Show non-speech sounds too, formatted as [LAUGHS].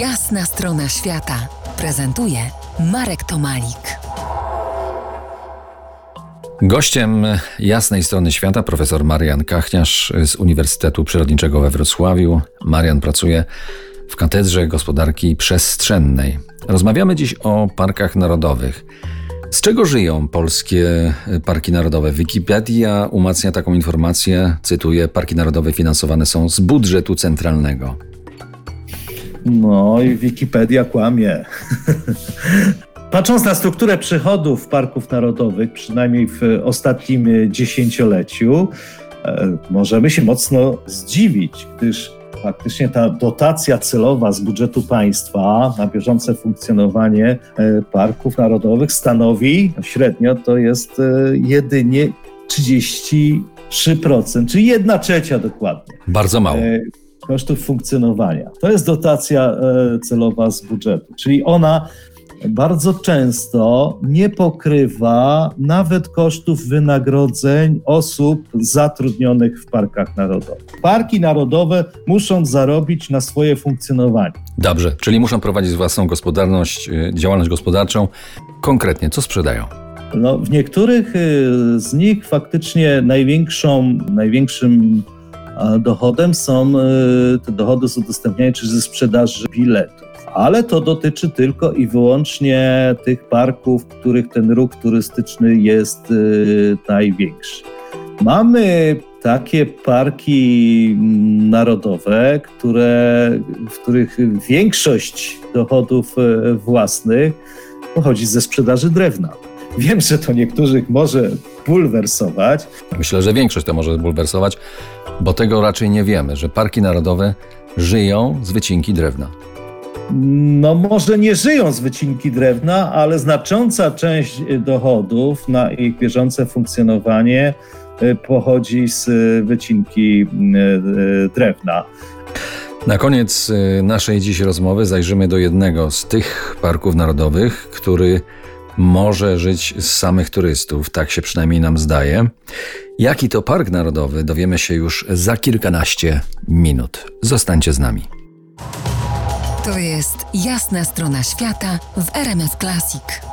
Jasna strona świata prezentuje Marek Tomalik. Gościem jasnej strony świata profesor Marian Kachniarz z Uniwersytetu Przyrodniczego we Wrocławiu. Marian pracuje w Katedrze Gospodarki Przestrzennej. Rozmawiamy dziś o parkach narodowych. Z czego żyją polskie parki narodowe? Wikipedia umacnia taką informację, cytuję: Parki narodowe finansowane są z budżetu centralnego. No i Wikipedia kłamie. [LAUGHS] Patrząc na strukturę przychodów parków narodowych, przynajmniej w ostatnim dziesięcioleciu, e, możemy się mocno zdziwić, gdyż faktycznie ta dotacja celowa z budżetu państwa na bieżące funkcjonowanie e, parków narodowych stanowi średnio to jest e, jedynie 33%, czyli jedna trzecia dokładnie. Bardzo mało kosztów funkcjonowania. To jest dotacja celowa z budżetu, czyli ona bardzo często nie pokrywa nawet kosztów wynagrodzeń osób zatrudnionych w parkach narodowych. Parki narodowe muszą zarobić na swoje funkcjonowanie. Dobrze, czyli muszą prowadzić własną gospodarność, y, działalność gospodarczą. Konkretnie, co sprzedają? No, w niektórych y, z nich faktycznie największą, największym dochodem są y, te dochody z udostępniania czy ze sprzedaży biletów ale to dotyczy tylko i wyłącznie tych parków, w których ten ruch turystyczny jest y, największy. Mamy takie parki mm, narodowe, które, w których większość dochodów y, własnych pochodzi ze sprzedaży drewna. Wiem, że to niektórych może bulwersować. Myślę, że większość to może bulwersować, bo tego raczej nie wiemy, że parki narodowe żyją z wycinki drewna no może nie żyją z wycinki drewna, ale znacząca część dochodów na ich bieżące funkcjonowanie y, pochodzi z wycinki y, y, drewna. Na koniec naszej dziś rozmowy zajrzymy do jednego z tych parków narodowych, który może żyć z samych turystów, tak się przynajmniej nam zdaje. Jaki to park narodowy, dowiemy się już za kilkanaście minut. Zostańcie z nami. To jest jasna strona świata w RMS Classic.